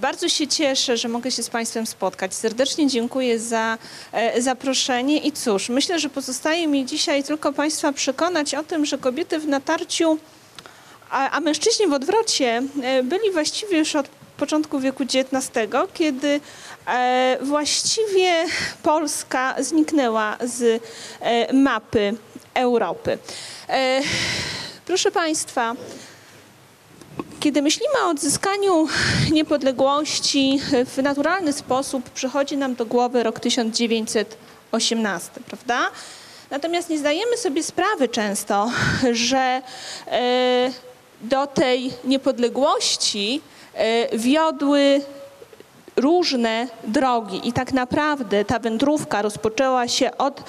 Bardzo się cieszę, że mogę się z Państwem spotkać. Serdecznie dziękuję za e, zaproszenie i cóż, myślę, że pozostaje mi dzisiaj tylko Państwa przekonać o tym, że kobiety w natarciu, a, a mężczyźni w odwrocie e, byli właściwie już od początku wieku XIX, kiedy e, właściwie Polska zniknęła z mapy Europy. Proszę Państwa, kiedy myślimy o odzyskaniu niepodległości, w naturalny sposób przychodzi nam do głowy rok 1918, prawda? Natomiast nie zdajemy sobie sprawy często, że e, do tej niepodległości e, wiodły różne drogi i tak naprawdę ta wędrówka rozpoczęła się od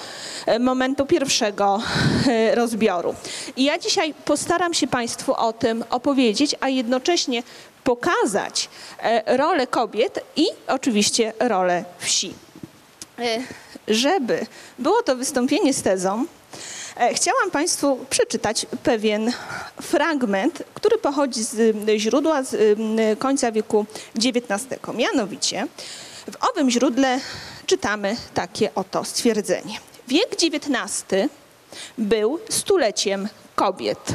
e, momentu pierwszego e, rozbioru. I ja dzisiaj postaram się Państwu o tym opowiedzieć, a jednocześnie pokazać e, rolę kobiet i oczywiście rolę wsi. Żeby było to wystąpienie z tezą, Chciałam Państwu przeczytać pewien fragment, który pochodzi z źródła z końca wieku XIX. Mianowicie w owym źródle czytamy takie oto stwierdzenie. Wiek XIX był stuleciem kobiet,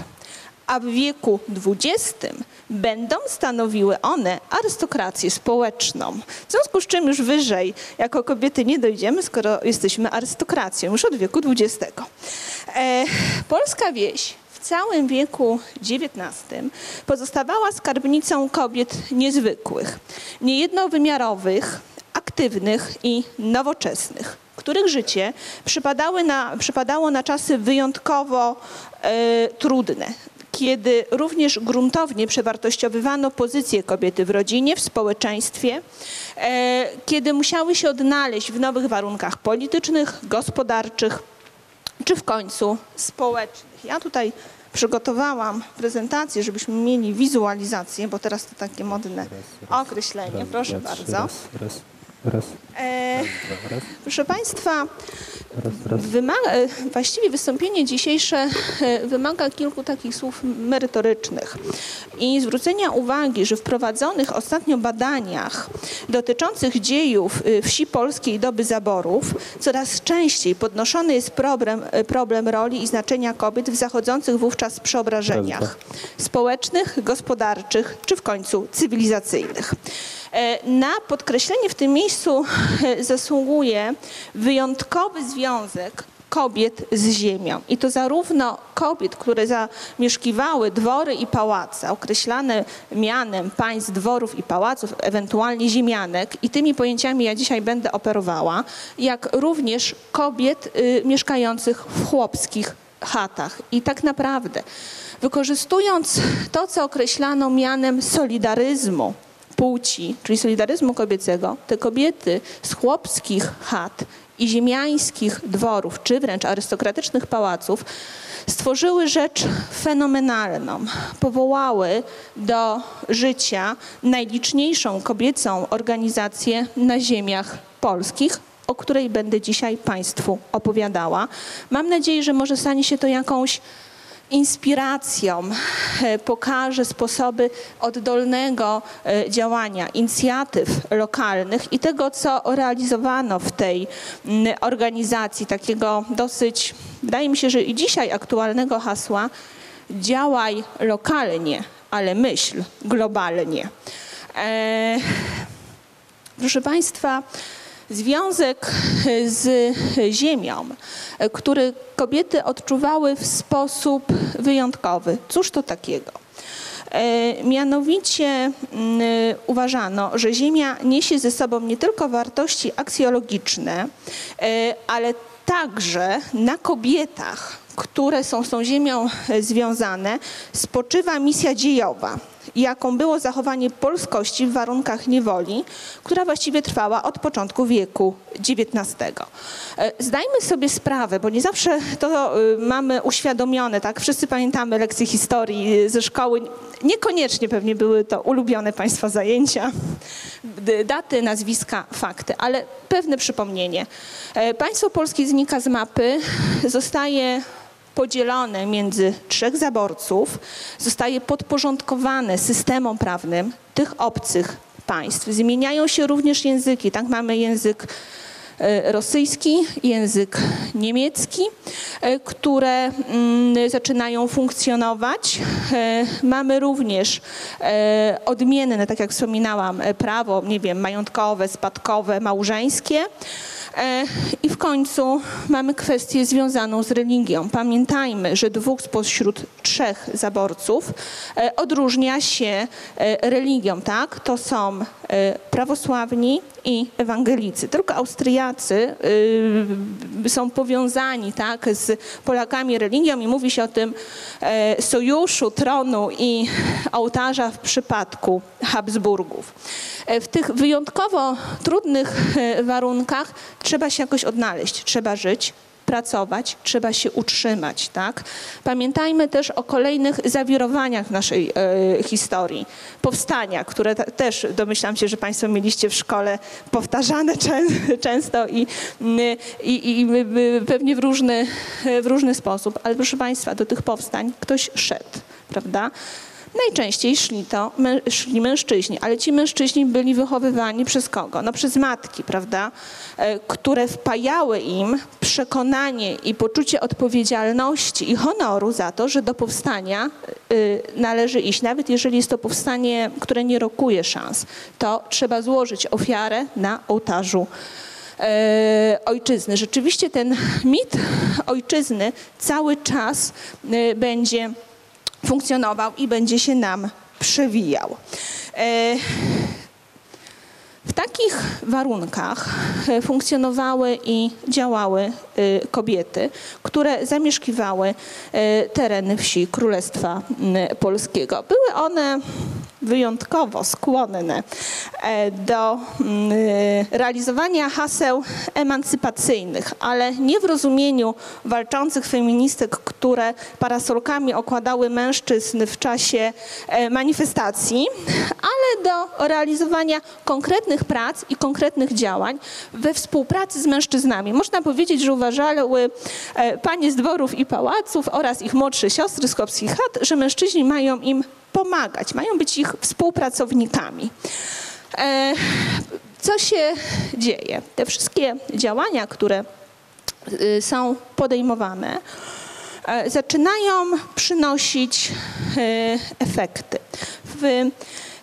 a w wieku XX będą stanowiły one arystokrację społeczną. W związku z czym już wyżej jako kobiety nie dojdziemy, skoro jesteśmy arystokracją już od wieku XX. E, polska wieś w całym wieku XIX pozostawała skarbnicą kobiet niezwykłych, niejednowymiarowych, aktywnych i nowoczesnych których życie przypadały na, przypadało na czasy wyjątkowo e, trudne kiedy również gruntownie przewartościowywano pozycję kobiety w rodzinie, w społeczeństwie, e, kiedy musiały się odnaleźć w nowych warunkach politycznych, gospodarczych czy w końcu społecznych. Ja tutaj przygotowałam prezentację, żebyśmy mieli wizualizację, bo teraz to takie modne określenie. Proszę bardzo. Raz. E, proszę Państwa, wymaga, e, właściwie wystąpienie dzisiejsze e, wymaga kilku takich słów merytorycznych i zwrócenia uwagi, że w prowadzonych ostatnio badaniach dotyczących dziejów e, wsi polskiej doby zaborów coraz częściej podnoszony jest problem, problem roli i znaczenia kobiet w zachodzących wówczas przeobrażeniach społecznych, gospodarczych czy w końcu cywilizacyjnych. E, na podkreślenie w tym miejscu zasługuje wyjątkowy związek kobiet z ziemią. I to zarówno kobiet, które zamieszkiwały dwory i pałace, określane mianem państw, dworów i pałaców, ewentualnie ziemianek, i tymi pojęciami ja dzisiaj będę operowała, jak również kobiet y, mieszkających w chłopskich chatach. I tak naprawdę, wykorzystując to, co określano mianem solidaryzmu, płci, czyli solidaryzmu kobiecego, te kobiety z chłopskich chat i ziemiańskich dworów, czy wręcz arystokratycznych pałaców, stworzyły rzecz fenomenalną. Powołały do życia najliczniejszą kobiecą organizację na ziemiach polskich, o której będę dzisiaj Państwu opowiadała. Mam nadzieję, że może stanie się to jakąś inspiracją e, pokaże sposoby oddolnego e, działania, inicjatyw lokalnych i tego, co realizowano w tej organizacji, takiego dosyć, wydaje mi się, że i dzisiaj aktualnego hasła działaj lokalnie, ale myśl globalnie. E, proszę Państwa, związek z ziemią, który kobiety odczuwały w sposób wyjątkowy. Cóż to takiego? E, mianowicie mm, uważano, że Ziemia niesie ze sobą nie tylko wartości aksjologiczne, e, ale także na kobietach, które są z tą Ziemią związane, spoczywa misja dziejowa jaką było zachowanie polskości w warunkach niewoli, która właściwie trwała od początku wieku XIX. E, zdajmy sobie sprawę, bo nie zawsze to e, mamy uświadomione, tak? Wszyscy pamiętamy lekcje historii e, ze szkoły. Niekoniecznie pewnie były to ulubione Państwa zajęcia, daty, nazwiska, fakty, ale pewne przypomnienie. Państwo polskie znika z mapy, zostaje podzielone między trzech zaborców, zostaje podporządkowane systemom prawnym tych obcych państw. Zmieniają się również języki. Tak mamy język e, rosyjski, język niemiecki, e, które mm, zaczynają funkcjonować. E, Mamy również odmienne, tak jak wspominałam, prawo, nie wiem, majątkowe, spadkowe, małżeńskie. E, I w końcu mamy kwestię związaną z religią. Pamiętajmy, że dwóch spośród trzech zaborców e, odróżnia się e, religią, tak? To są prawosławni i ewangelicy. Tylko Austriacy y, są powiązani tak, z Polakami religią i mówi się o tym e, sojuszu tronu i ołtarza w przypadku Habsburgów. E, W tych wyjątkowo trudnych e, warunkach trzeba się jakoś odnaleźć, trzeba żyć, pracować, trzeba się utrzymać. Tak? Pamiętajmy też o kolejnych zawirowaniach naszej e, historii. Powstania, które też domyślam się, że Państwo mieliście w szkole powtarzane czę, często i, mm, i, i pewnie w różny, w różny sposób. Ale proszę Państwa, do tych powstań ktoś szedł, prawda? Najczęściej szli to szli mężczyźni, ale ci mężczyźni byli wychowywani przez kogo? No przez matki, prawda? E, Które wpajały im przekonanie i poczucie odpowiedzialności i honoru za to, że do powstania y, należy iść. Nawet jeżeli jest to powstanie, które nie rokuje szans, to trzeba złożyć ofiarę na ołtarzu e, ojczyzny. Rzeczywiście ten mit ojczyzny cały czas y, będzie funkcjonował i będzie się nam przewijał. E, W takich warunkach e, funkcjonowały i działały e, kobiety, które zamieszkiwały tereny wsi Królestwa Polskiego. Były one wyjątkowo skłonne e, do mm, realizowania haseł emancypacyjnych, ale nie w rozumieniu walczących feministek, które parasolkami okładały mężczyzn w czasie e, manifestacji, ale do realizowania konkretnych prac i konkretnych działań we współpracy z mężczyznami. Można powiedzieć, że uważały e, panie z dworów i pałaców oraz ich młodsze siostry z chłopskich chat, że mężczyźni mają im pomagać, mają być ich współpracownikami. E, Co się dzieje? Te wszystkie działania, które y, są podejmowane, e, zaczynają przynosić e, efekty. W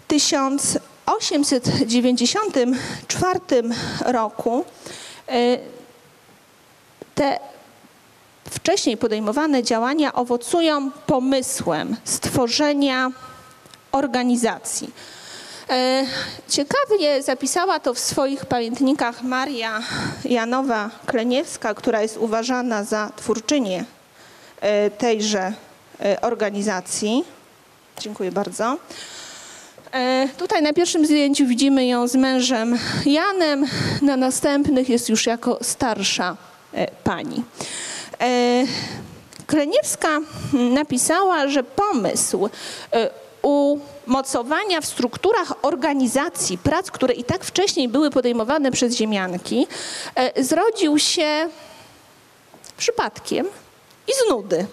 1894 roku te wcześniej podejmowane działania owocują pomysłem stworzenia organizacji. E, Ciekawie zapisała to w swoich pamiętnikach Maria Janowa Kleniewska, która jest uważana za twórczynię e, tejże e, organizacji. Dziękuję bardzo. Tutaj na pierwszym zdjęciu widzimy ją z mężem Janem, na następnych jest już jako starsza pani. E, Kleniewska napisała, że pomysł e, umocowania w strukturach organizacji prac, które i tak wcześniej były podejmowane przez ziemianki, e, zrodził się przypadkiem i z nudy.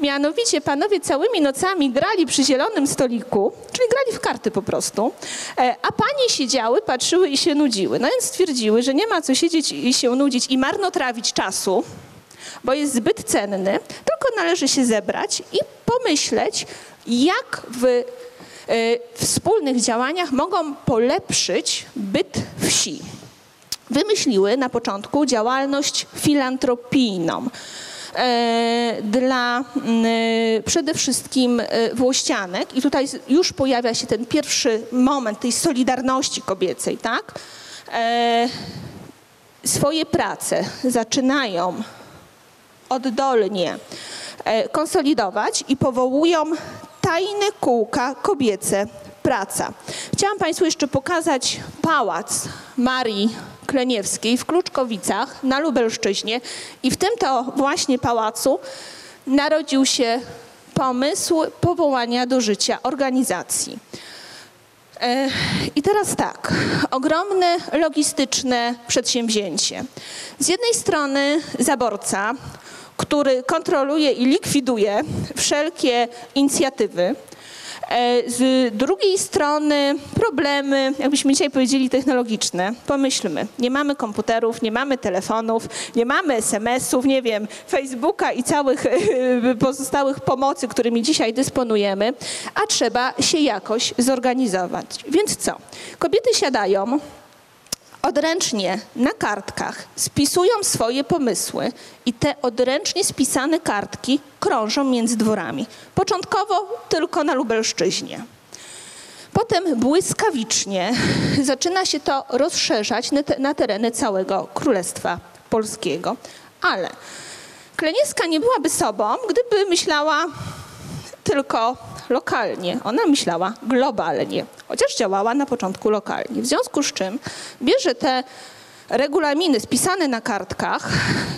Mianowicie panowie całymi nocami grali przy zielonym stoliku, czyli grali w karty po prostu, a panie siedziały, patrzyły i się nudziły. No więc stwierdziły, że nie ma co siedzieć i się nudzić i marnotrawić czasu, bo jest zbyt cenny, tylko należy się zebrać i pomyśleć, jak w e, wspólnych działaniach mogą polepszyć byt wsi wymyśliły na początku działalność filantropijną e, dla e, przede wszystkim włościanek i tutaj już pojawia się ten pierwszy moment tej solidarności kobiecej, tak? Swoje prace zaczynają oddolnie e, konsolidować i powołują tajne kółka kobiece praca. Chciałam Państwu jeszcze pokazać pałac Marii Kleniewskiej w Kluczkowicach na Lubelszczyźnie i w tym to właśnie pałacu narodził się pomysł powołania do życia organizacji. E, I teraz tak, ogromne logistyczne przedsięwzięcie. Z jednej strony zaborca, który kontroluje i likwiduje wszelkie inicjatywy, E, Z drugiej strony problemy, jakbyśmy dzisiaj powiedzieli, technologiczne. Pomyślmy, nie mamy komputerów, nie mamy telefonów, nie mamy SMS-ów, nie wiem, Facebooka i całych pozostałych pomocy, którymi dzisiaj dysponujemy, a trzeba się jakoś zorganizować. Więc co? Kobiety siadają, odręcznie na kartkach spisują swoje pomysły i te odręcznie spisane kartki krążą między dworami. Początkowo tylko na Lubelszczyźnie. Potem błyskawicznie zaczyna się to rozszerzać na, te, na tereny całego Królestwa Polskiego. Ale Klenieska nie byłaby sobą, gdyby myślała tylko lokalnie. Ona myślała globalnie, chociaż działała na początku lokalnie. W związku z czym bierze te regulaminy spisane na kartkach,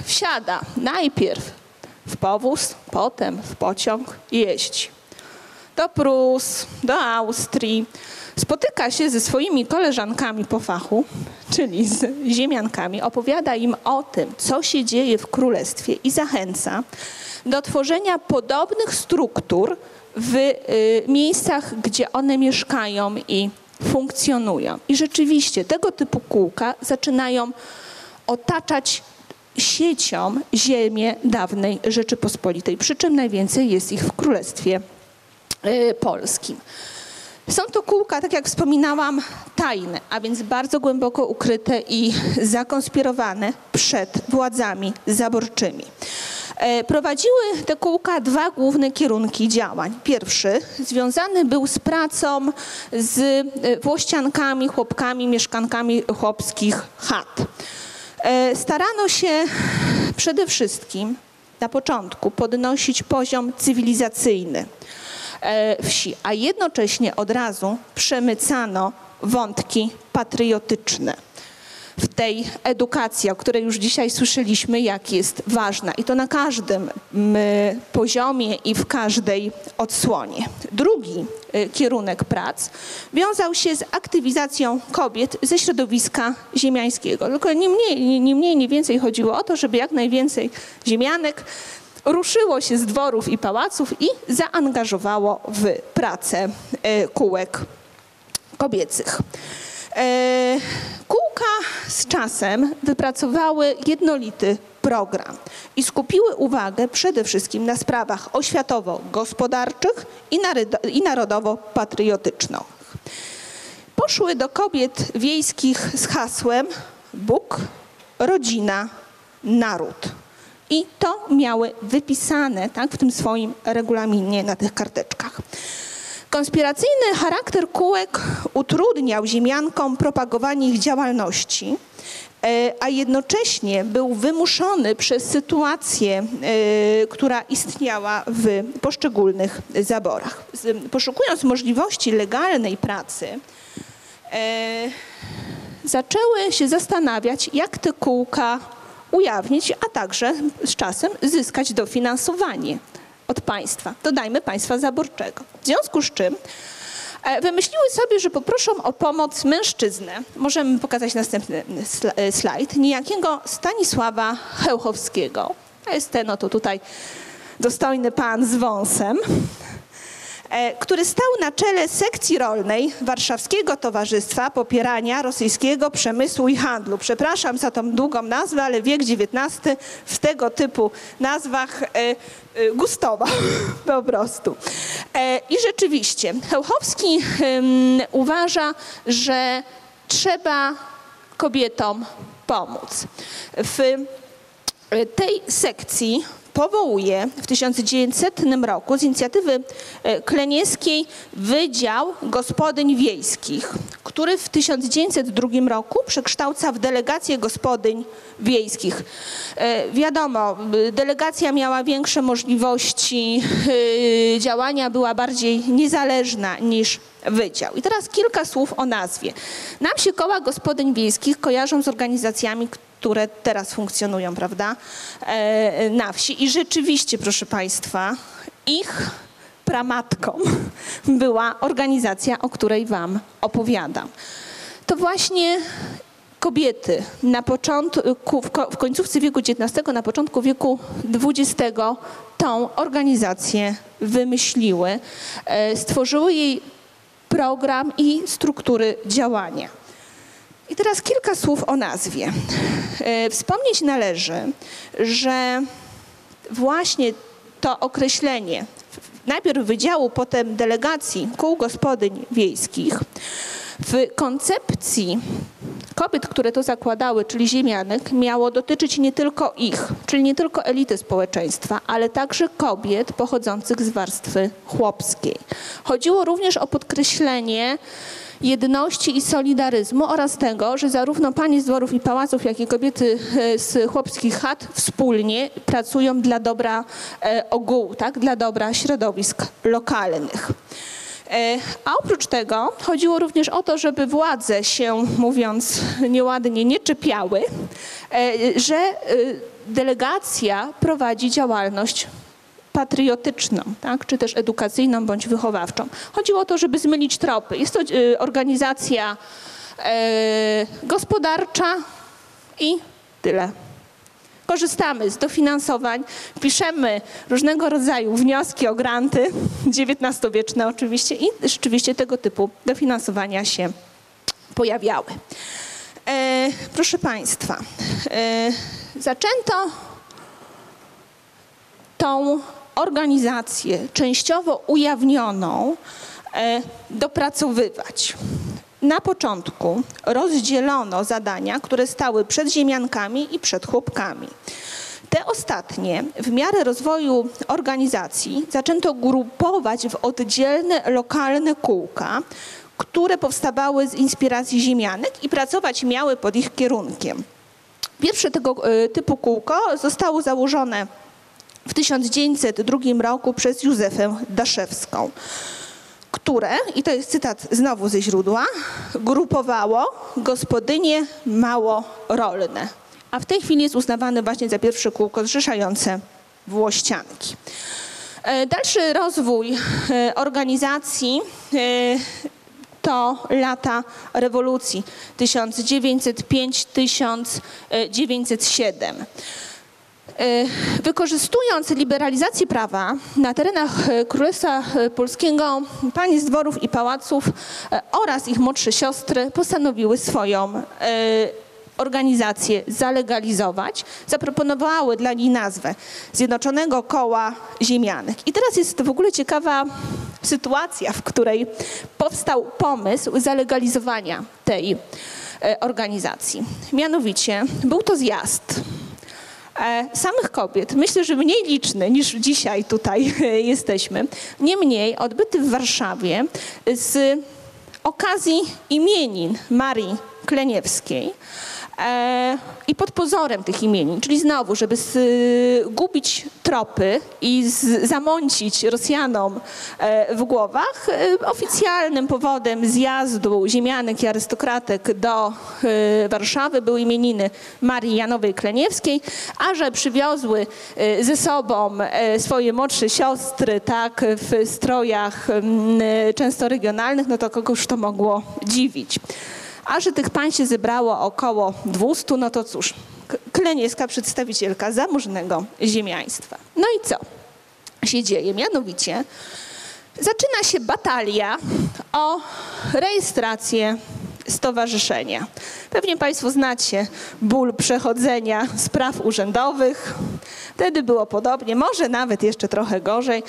wsiada najpierw w powóz, potem w pociąg i jeździ. Do Prus, do Austrii. Spotyka się ze swoimi koleżankami po fachu, czyli z ziemiankami, opowiada im o tym, co się dzieje w królestwie i zachęca do tworzenia podobnych struktur w y, miejscach, gdzie one mieszkają i funkcjonują. I rzeczywiście tego typu kółka zaczynają otaczać siecią ziemię dawnej Rzeczypospolitej, przy czym najwięcej jest ich w Królestwie y, Polskim. Są to kółka, tak jak wspominałam, tajne, a więc bardzo głęboko ukryte i zakonspirowane przed władzami zaborczymi. E, Prowadziły te kółka dwa główne kierunki działań. Pierwszy związany był z pracą z e, włościankami, chłopkami, mieszkankami chłopskich chat. E, Starano się przede wszystkim na początku podnosić poziom cywilizacyjny wsi, a jednocześnie od razu przemycano wątki patriotyczne w tej edukacji, o której już dzisiaj słyszeliśmy, jak jest ważna. I to na każdym mm, poziomie i w każdej odsłonie. Drugi y, kierunek prac wiązał się z aktywizacją kobiet ze środowiska ziemiańskiego. Tylko nie mniej, nie, nie mniej, nie więcej chodziło o to, żeby jak najwięcej ziemianek ruszyło się z dworów i pałaców i zaangażowało w pracę y, kółek kobiecych. E, Kółka z czasem wypracowały jednolity program i skupiły uwagę przede wszystkim na sprawach oświatowo-gospodarczych i narodowo-patriotycznych. Poszły do kobiet wiejskich z hasłem Bóg, rodzina, naród. I to miały wypisane tak, w tym swoim regulaminie na tych karteczkach. Konspiracyjny charakter kółek utrudniał ziemiankom propagowanie ich działalności, e, a jednocześnie był wymuszony przez sytuację, e, która istniała w poszczególnych zaborach. Poszukując możliwości legalnej pracy, e, zaczęły się zastanawiać, jak te kółka ujawnić, a także z czasem zyskać dofinansowanie od państwa, dodajmy państwa zaborczego. W związku z czym e, wymyśliły sobie, że poproszą o pomoc mężczyznę. Możemy pokazać następny sla- e, slajd. Niejakiego Stanisława Chełchowskiego. To jest ten oto tutaj dostojny pan z wąsem e, który stał na czele sekcji rolnej Warszawskiego Towarzystwa Popierania Rosyjskiego Przemysłu i Handlu. Przepraszam za tą długą nazwę, ale wiek XIX w tego typu nazwach e, e, gustował po prostu. E, I rzeczywiście, Chełchowski uważa, że trzeba kobietom pomóc. W tej sekcji powołuje w 1900 roku z inicjatywy e, Klenieskiej Wydział Gospodyń Wiejskich, który w 1902 roku przekształca w delegację gospodyń wiejskich. E, Wiadomo, delegacja miała większe możliwości y, działania, była bardziej niezależna niż wydział. I teraz kilka słów o nazwie. Nam się koła gospodyń wiejskich kojarzą z organizacjami, które teraz funkcjonują, prawda, e, na wsi. I rzeczywiście, proszę Państwa, ich pramatką była organizacja, o której Wam opowiadam. To właśnie kobiety na początku, w końcówce wieku XIX, na początku wieku XX tą organizację wymyśliły, e, stworzyły jej program i struktury działania. I teraz kilka słów o nazwie. E, Wspomnieć należy, że właśnie to określenie najpierw wydziału, potem delegacji kół gospodyń wiejskich w koncepcji kobiet, które to zakładały, czyli ziemianek, miało dotyczyć nie tylko ich, czyli nie tylko elity społeczeństwa, ale także kobiet pochodzących z warstwy chłopskiej. Chodziło również o podkreślenie jedności i solidaryzmu oraz tego, że zarówno panie z dworów i pałaców, jak i kobiety e, z chłopskich chat wspólnie pracują dla dobra e, ogółu, tak? dla dobra środowisk lokalnych. E, A oprócz tego chodziło również o to, żeby władze się, mówiąc nieładnie, nie czepiały, że delegacja prowadzi działalność patriotyczną, tak? czy też edukacyjną bądź wychowawczą. Chodziło o to, żeby zmylić tropy. Jest to e, organizacja e, gospodarcza i tyle. Korzystamy z dofinansowań, piszemy różnego rodzaju wnioski o granty, XIX-wieczne oczywiście, i rzeczywiście tego typu dofinansowania się pojawiały. E, proszę Państwa, e, zaczęto tą organizację częściowo ujawnioną e, dopracowywać. Na początku rozdzielono zadania, które stały przed ziemiankami i przed chłopkami. Te ostatnie w miarę rozwoju organizacji zaczęto grupować w oddzielne lokalne kółka, które powstawały z inspiracji ziemianek i pracować miały pod ich kierunkiem. Pierwsze tego e, typu kółko zostało założone w 1902 roku przez Józefę Daszewską, które, i to jest cytat znowu ze źródła, grupowało gospodynie małorolne. A w tej chwili jest uznawane właśnie za pierwsze kółko zrzeszające Włościanki. E, Dalszy rozwój e, organizacji e, to lata rewolucji 1905-1907. E, Wykorzystując liberalizację prawa na terenach e, Królestwa e, Polskiego, panie z dworów i pałaców oraz ich młodsze siostry postanowiły swoją organizację zalegalizować. Zaproponowały dla niej nazwę Zjednoczonego Koła Ziemianek. I teraz jest w ogóle ciekawa sytuacja, w której powstał pomysł zalegalizowania tej organizacji. Mianowicie był to zjazd samych kobiet, myślę, że mniej liczny niż dzisiaj tutaj e, jesteśmy, niemniej odbyty w Warszawie z okazji imienin Marii Kleniewskiej e, i pod pozorem tych imienin, czyli znowu, żeby zgubić tropy i zamącić Rosjanom e, w głowach, e, oficjalnym powodem zjazdu ziemianek i arystokratek do e, Warszawy były imieniny Marii Janowej Kleniewskiej, a że przywiozły e, ze sobą e, swoje młodsze siostry, tak, w strojach e, często regionalnych, no to kogoż to mogło dziwić. A że tych pań się zebrało około 200, no to cóż, Kleniewska przedstawicielka zamożnego ziemiaństwa. No i co się dzieje? Mianowicie zaczyna się batalia o rejestrację stowarzyszenia. Pewnie Państwo znacie ból przechodzenia spraw urzędowych. Wtedy było podobnie, może nawet jeszcze trochę gorzej.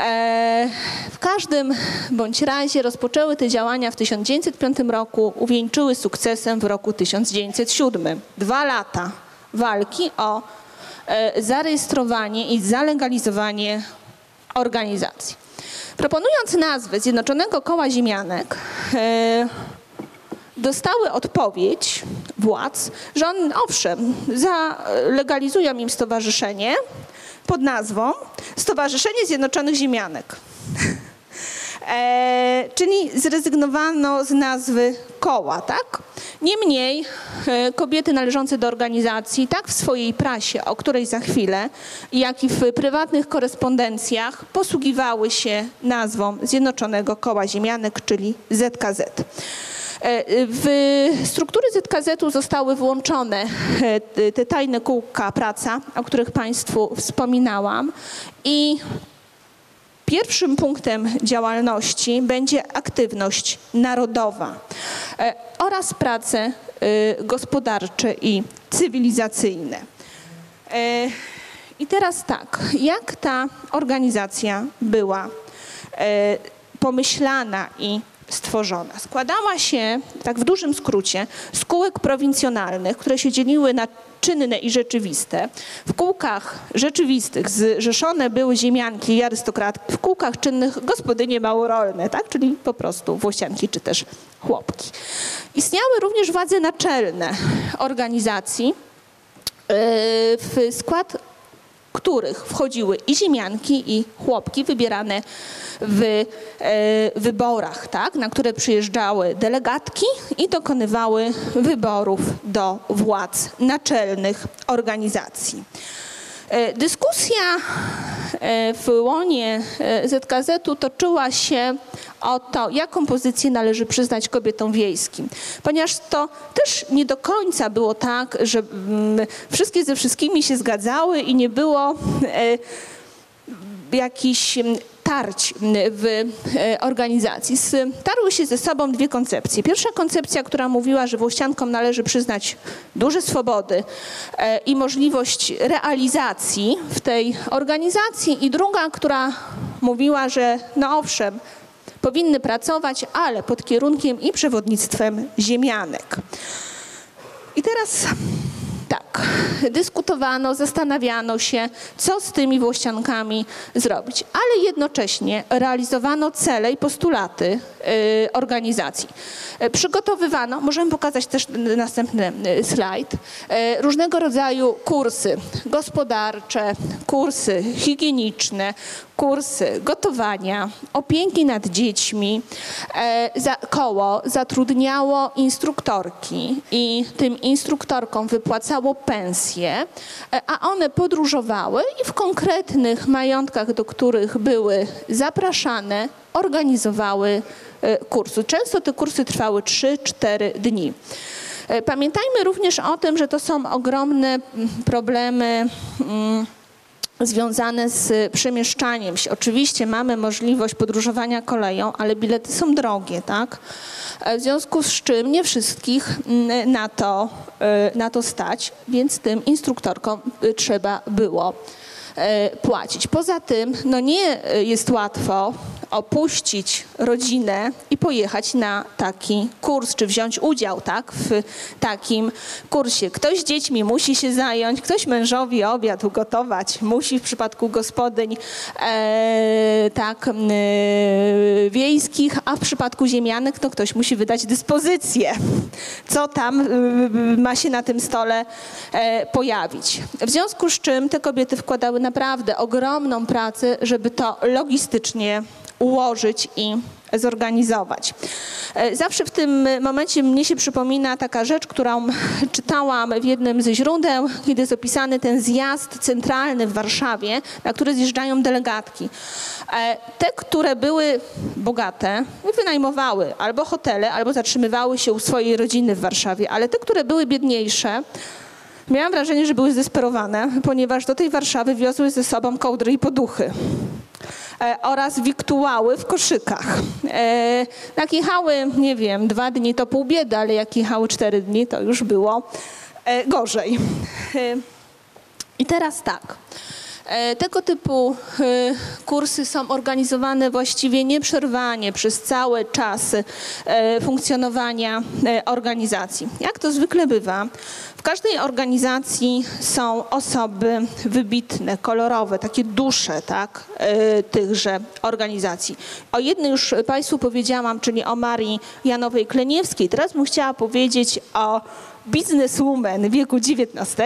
E, w każdym bądź razie rozpoczęły te działania w 1905 roku, uwieńczyły sukcesem w roku 1907. Dwa lata walki o e, zarejestrowanie i zalegalizowanie organizacji. Proponując nazwę Zjednoczonego Koła Ziemianek, e, dostały odpowiedź władz, że on, owszem, zalegalizują im stowarzyszenie pod nazwą Stowarzyszenie Zjednoczonych Ziemianek. E, czyli zrezygnowano z nazwy koła, tak? Niemniej e, kobiety należące do organizacji, tak w swojej prasie, o której za chwilę, jak i w prywatnych korespondencjach posługiwały się nazwą Zjednoczonego Koła Ziemianek, czyli ZKZ. W struktury ZKZ-u zostały włączone te tajne kółka praca, o których Państwu wspominałam i Pierwszym punktem działalności będzie aktywność narodowa oraz prace gospodarcze i cywilizacyjne. I teraz tak, jak ta organizacja była pomyślana i stworzona? Składała się, tak w dużym skrócie, z kółek prowincjonalnych, które się dzieliły na czynne i rzeczywiste. W kółkach rzeczywistych zrzeszone były ziemianki i arystokratki, w kółkach czynnych gospodynie małorolne, tak? czyli po prostu włościanki czy też chłopki. Istniały również władze naczelne organizacji, w skład których wchodziły i ziemianki, i chłopki wybierane w e, wyborach, tak, na które przyjeżdżały delegatki i dokonywały wyborów do władz naczelnych organizacji. E, dyskusja e, w łonie e, ZKZ-u toczyła się o to, jaką pozycję należy przyznać kobietom wiejskim. Ponieważ to też nie do końca było tak, że mm, wszystkie ze wszystkimi się zgadzały i nie było jakichś tarć w e, organizacji. Tarły się ze sobą dwie koncepcje. Pierwsza koncepcja, która mówiła, że włościankom należy przyznać duże swobody e, i możliwość realizacji w tej organizacji i druga, która mówiła, że no owszem, powinny pracować, ale pod kierunkiem i przewodnictwem ziemianek. I teraz tak, dyskutowano, zastanawiano się, co z tymi włościankami zrobić, ale jednocześnie realizowano cele i postulaty y, organizacji. Y, przygotowywano, możemy pokazać też następny y, slajd, różnego rodzaju kursy gospodarcze, kursy higieniczne, kursy gotowania, opieki nad dziećmi. Za, koło zatrudniało instruktorki i tym instruktorkom wypłacało pensje, e, a one podróżowały i w konkretnych majątkach, do których były zapraszane, organizowały e, kursy. Często te kursy trwały 3-4 dni. E, pamiętajmy również o tym, że to są ogromne problemy. Mm, związane z przemieszczaniem się. Oczywiście mamy możliwość podróżowania koleją, ale bilety są drogie, tak? E, w związku z czym nie wszystkich mm, na to, e, na to stać, więc tym instruktorkom e, trzeba było płacić. Poza tym, no nie jest łatwo opuścić rodzinę i pojechać na taki kurs, czy wziąć udział tak, w takim kursie. Ktoś dziećmi musi się zająć, ktoś mężowi obiad ugotować, musi w przypadku gospodyń e, tak, e, wiejskich, a w przypadku ziemianek to ktoś musi wydać dyspozycję, co tam e, ma się na tym stole e, pojawić. W związku z czym te kobiety wkładały naprawdę ogromną pracę, żeby to logistycznie ułożyć i zorganizować. E, zawsze w tym momencie mnie się przypomina taka rzecz, którą czytałam w jednym ze źródeł, kiedy jest opisany ten zjazd centralny w Warszawie, na który zjeżdżają delegatki. E, te, które były bogate, wynajmowały albo hotele, albo zatrzymywały się u swojej rodziny w Warszawie, ale te, które były biedniejsze, Miałam wrażenie, że były zdesperowane, ponieważ do tej Warszawy wiozły ze sobą kołdry i poduchy. E, oraz wiktuały w koszykach. E, jak jechały, nie wiem, dwa dni to pół biedy, ale jak jechały cztery dni, to już było e, gorzej. I teraz tak. Tego typu kursy są organizowane właściwie nieprzerwanie przez cały czas funkcjonowania organizacji. Jak to zwykle bywa, każdej organizacji są osoby wybitne, kolorowe, takie dusze tak, tychże organizacji. O jednej już Państwu powiedziałam, czyli o Marii Janowej Kleniewskiej. Teraz bym chciała powiedzieć o bizneswoman wieku XIX,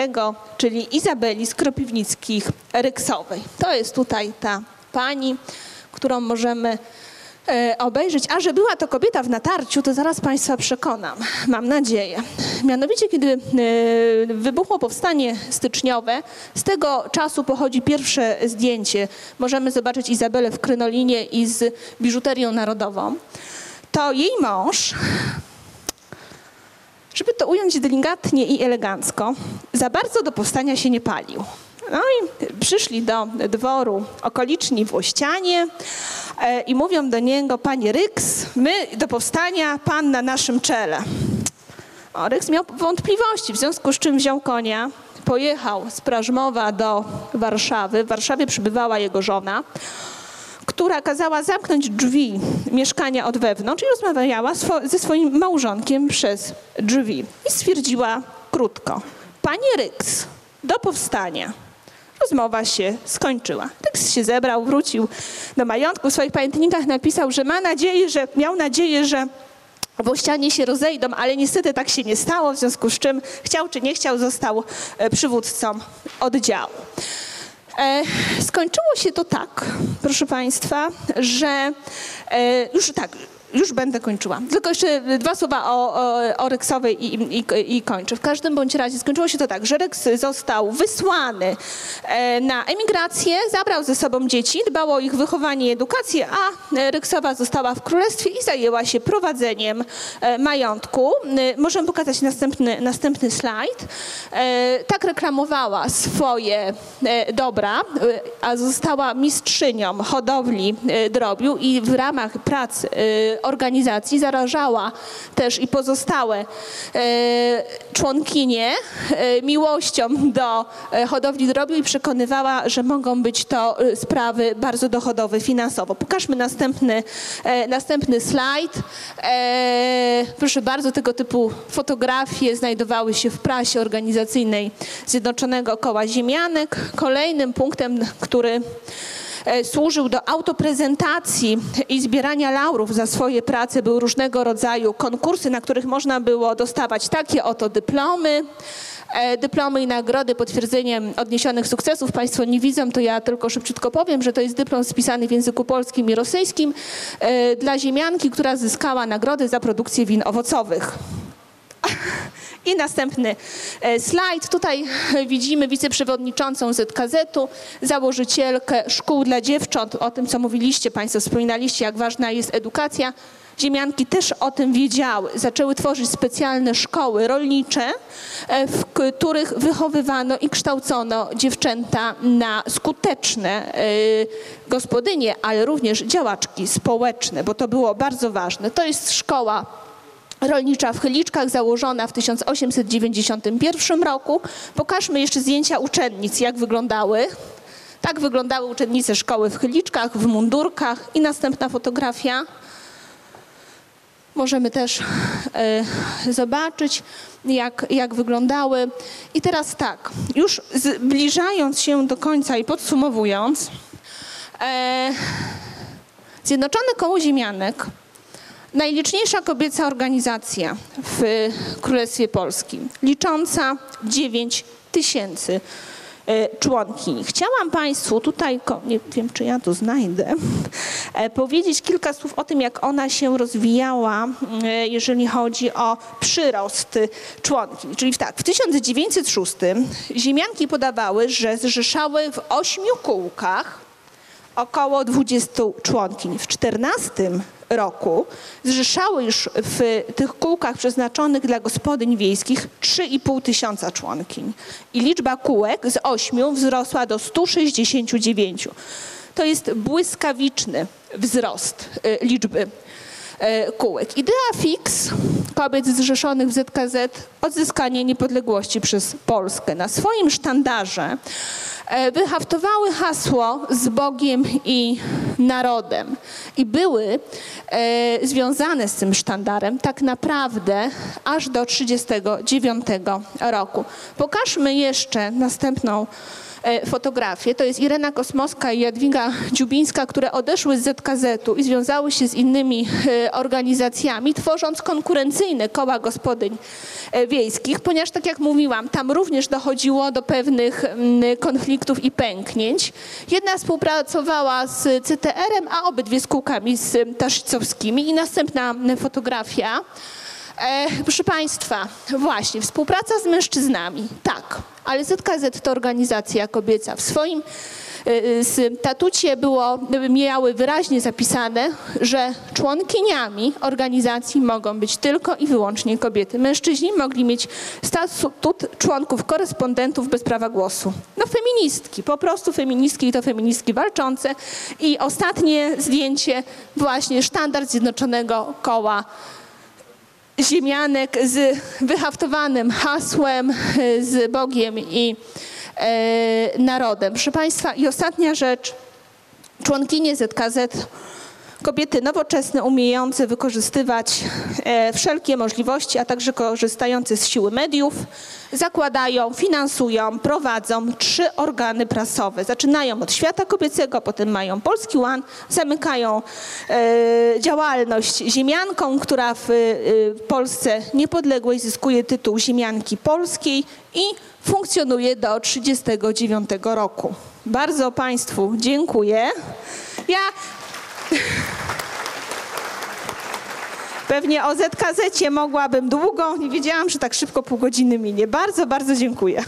czyli Izabeli Skropiwnickich-Ryksowej. To jest tutaj ta pani, którą możemy obejrzeć. A że była to kobieta w natarciu, to zaraz Państwa przekonam, mam nadzieję. Mianowicie, kiedy e, wybuchło powstanie styczniowe, z tego czasu pochodzi pierwsze zdjęcie. Możemy zobaczyć Izabelę w krynolinie i z biżuterią narodową. To jej mąż żeby to ująć delikatnie i elegancko, za bardzo do powstania się nie palił. No i przyszli do dworu okoliczni włościanie e, i mówią do niego, panie Ryks, my do powstania, pan na naszym czele. O, Ryks miał wątpliwości, w związku z czym wziął konia, pojechał z Prażmowa do Warszawy. W Warszawie przybywała jego żona, która kazała zamknąć drzwi mieszkania od wewnątrz i rozmawiała swo- ze swoim małżonkiem przez drzwi. I stwierdziła krótko, panie Ryks, do powstania. Rozmowa się skończyła. Ryks się zebrał, wrócił do majątku. W swoich pamiętnikach napisał, że ma nadzieję, że miał nadzieję, że Włościanie się rozejdą, ale niestety tak się nie stało, w związku z czym chciał czy nie chciał, został e, przywódcą oddziału. E, skończyło się to tak, proszę Państwa, że e, już tak, już będę kończyła. Tylko jeszcze dwa słowa o, o, o Reksowej i, i, i kończę. W każdym bądź razie skończyło się to tak, że Reks został wysłany e, na emigrację, zabrał ze sobą dzieci, dbał o ich wychowanie i edukację, a Reksowa została w królestwie i zajęła się prowadzeniem e, majątku. E, Możemy pokazać następny, następny slajd. Tak reklamowała swoje dobra, a została mistrzynią hodowli drobiu i w ramach prac organizacji zarażała też i pozostałe e, członkinie e, miłością do e, hodowli drobiu i przekonywała, że mogą być to sprawy bardzo dochodowe finansowo. Pokażmy następny, następny slajd. Proszę bardzo, tego typu fotografie znajdowały się w prasie organizacyjnej Zjednoczonego Koła Ziemianek. Kolejnym punktem, który służył do autoprezentacji i zbierania laurów za swoje prace. Były różnego rodzaju konkursy, na których można było dostawać takie oto dyplomy. E, Dyplomy i nagrody potwierdzeniem odniesionych sukcesów. Państwo nie widzą, to ja tylko szybciutko powiem, że to jest dyplom spisany w języku polskim i rosyjskim e, dla ziemianki, która zyskała nagrodę za produkcję win owocowych. I następny e, slajd. Tutaj widzimy wiceprzewodniczącą ZKZ-u, założycielkę szkół dla dziewcząt. O tym, co mówiliście Państwo, wspominaliście, jak ważna jest edukacja. Ziemianki też o tym wiedziały. Zaczęły tworzyć specjalne szkoły rolnicze, e, w których wychowywano i kształcono dziewczęta na skuteczne e, gospodynie, ale również działaczki społeczne, bo to było bardzo ważne. To jest szkoła rolnicza w Chyliczkach, założona w 1891 roku. Pokażmy jeszcze zdjęcia uczennic, jak wyglądały. Tak wyglądały uczennice szkoły w Chyliczkach, w mundurkach i następna fotografia. Możemy też e, zobaczyć, jak, jak wyglądały. I teraz tak, już zbliżając się do końca i podsumowując, e, Zjednoczone Koło Ziemianek Najliczniejsza kobieca organizacja w Królestwie Polskim, licząca 9 tysięcy e, członkiń. Chciałam Państwu tutaj, nie wiem czy ja to znajdę, e, powiedzieć kilka słów o tym, jak ona się rozwijała, e, jeżeli chodzi o przyrost członkiń. Czyli tak, w 1906 ziemianki podawały, że zrzeszały w ośmiu kółkach około 20 członkiń. W 14 roku zrzeszały już w tych kółkach przeznaczonych dla gospodyń wiejskich 3,5 tysiąca członkiń. I liczba kółek z 8 wzrosła do 169. To jest błyskawiczny wzrost y, liczby e, kółek. Idea fix kobiet zrzeszonych w ZKZ odzyskanie niepodległości przez Polskę. Na swoim sztandarze wyhaftowały hasło z Bogiem i narodem i były e, związane z tym sztandarem tak naprawdę aż do 1939 roku. Pokażmy jeszcze następną e, fotografię. To jest Irena Kosmowska i Jadwiga Dziubińska, które odeszły z ZKZ-u i związały się z innymi e, organizacjami, tworząc konkurencyjne koła gospodyń e, wiejskich, ponieważ tak jak mówiłam, tam również dochodziło do pewnych mm, konfliktów i pęknięć. Jedna współpracowała z CTR-em, a obydwie z kółkami z Taszicowskimi. I następna fotografia. E, proszę Państwa, właśnie, współpraca z mężczyznami, tak, ale ZKZ to organizacja kobieca. W swoim statucie było, miały wyraźnie zapisane, że członkiniami organizacji mogą być tylko i wyłącznie kobiety. Mężczyźni mogli mieć statut członków korespondentów bez prawa głosu. No feministki, po prostu feministki i to feministki walczące. I ostatnie zdjęcie, właśnie sztandar Zjednoczonego Koła ziemianek z wyhaftowanym hasłem, z Bogiem i narodem. Proszę Państwa, i ostatnia rzecz. Członkinie ZKZ, kobiety nowoczesne, umiejące wykorzystywać e, wszelkie możliwości, a także korzystające z siły mediów, zakładają, finansują, prowadzą trzy organy prasowe. Zaczynają od świata kobiecego, potem mają Polski Łan, zamykają e, działalność ziemianką, która w e, Polsce niepodległej zyskuje tytuł ziemianki polskiej i funkcjonuje do 1939 roku. Bardzo Państwu dziękuję. Ja pewnie o ZKZ mogłabym długo, nie wiedziałam, że tak szybko pół godziny minie. Bardzo, bardzo dziękuję.